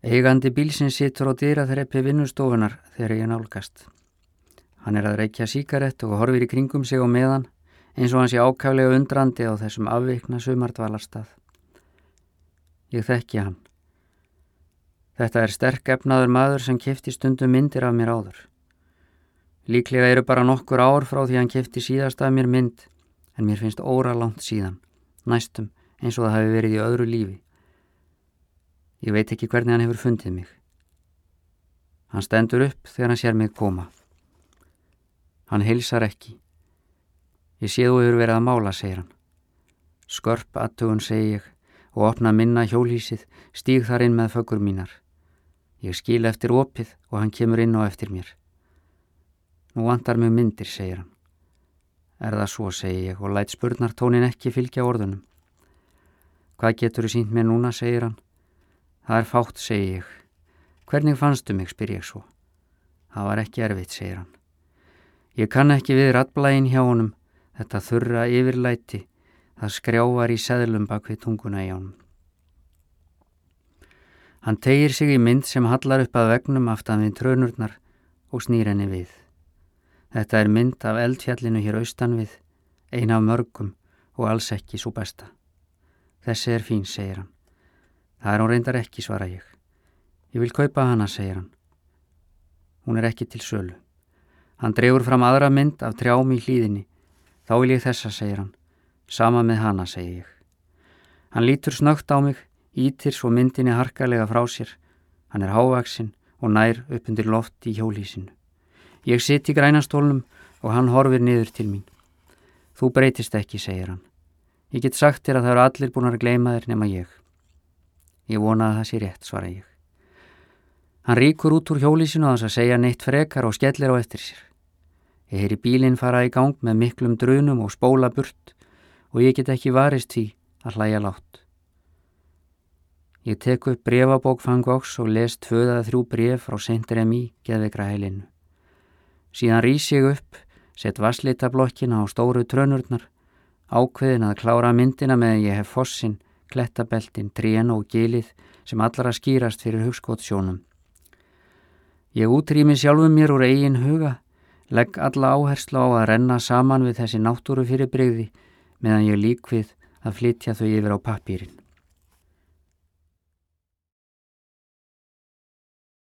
Eigandi bílsins situr á dýraþreppi vinnustofunar þegar ég nálgast. Hann er að reykja síkarett og horfir í kringum sig á meðan eins og hans ég ákaflega undrandi á þessum afvikna sumardvalarstað. Ég þekki hann. Þetta er sterk efnaður maður sem kefti stundum myndir af mér áður. Líklega eru bara nokkur ár frá því hann kefti síðast af mér mynd en mér finnst óra langt síðan, næstum eins og það hafi verið í öðru lífi. Ég veit ekki hvernig hann hefur fundið mig. Hann stendur upp þegar hann sér mig koma. Hann heilsar ekki. Ég sé þú hefur verið að mála, segir hann. Skörp aðtugun, segi ég, og opna minna hjólísið, stíg þar inn með föggur mínar. Ég skil eftir opið og hann kemur inn á eftir mér. Nú vantar mig myndir, segir hann. Er það svo, segi ég, og læt spurnartónin ekki fylgja orðunum. Hvað getur þú sínt mér núna, segir hann. Það er fátt, segi ég. Hvernig fannstu mig, spyr ég svo. Það var ekki erfitt, segir hann. Ég kann ekki við rattblægin hjá honum, þetta þurra yfirlæti, það skrjávar í seðlum bak við tunguna í honum. Hann tegir sig í mynd sem hallar upp að vegnum aftan við trönurnar og snýr henni við. Þetta er mynd af eldfjallinu hér austan við, eina af mörgum og alls ekki svo besta. Þessi er fín, segir hann. Það er hún reyndar ekki, svara ég. Ég vil kaupa hana, segir hann. Hún er ekki til sölu. Hann drefur fram aðra mynd af trjám í hlýðinni. Þá vil ég þessa, segir hann. Sama með hana, segir ég. Hann lítur snögt á mig, ítir svo myndinni harkalega frá sér. Hann er hávaksinn og nær upp undir loft í hjólísinu. Ég sitt í grænastólnum og hann horfir niður til mín. Þú breytist ekki, segir hann. Ég get sagt þér að það eru allir búin að gleima þér nema ég. Ég vona að það sé rétt, svara ég. Hann ríkur út úr hjólísinu að þess að segja neitt frekar og skellir á eftir sér. Ég heyri bílinn fara í gang með miklum drunum og spóla burt og ég get ekki varist því að hlæja látt. Ég tek upp brefabók fangóks og les tvöðað þrjú bref frá Saint-Rémy geðveikra heilinu. Síðan rýs ég upp, sett vasslitablokkin á stóru trönurnar, ákveðin að klára myndina með að ég hef fossin, klettabeltin, trén og gilið sem allara skýrast fyrir hugskottsjónum. Ég útrými sjálfum mér úr eigin huga Legg alla áherslu á að renna saman við þessi náttúru fyrir breyði meðan ég lík við að flytja þau yfir á pappýrin.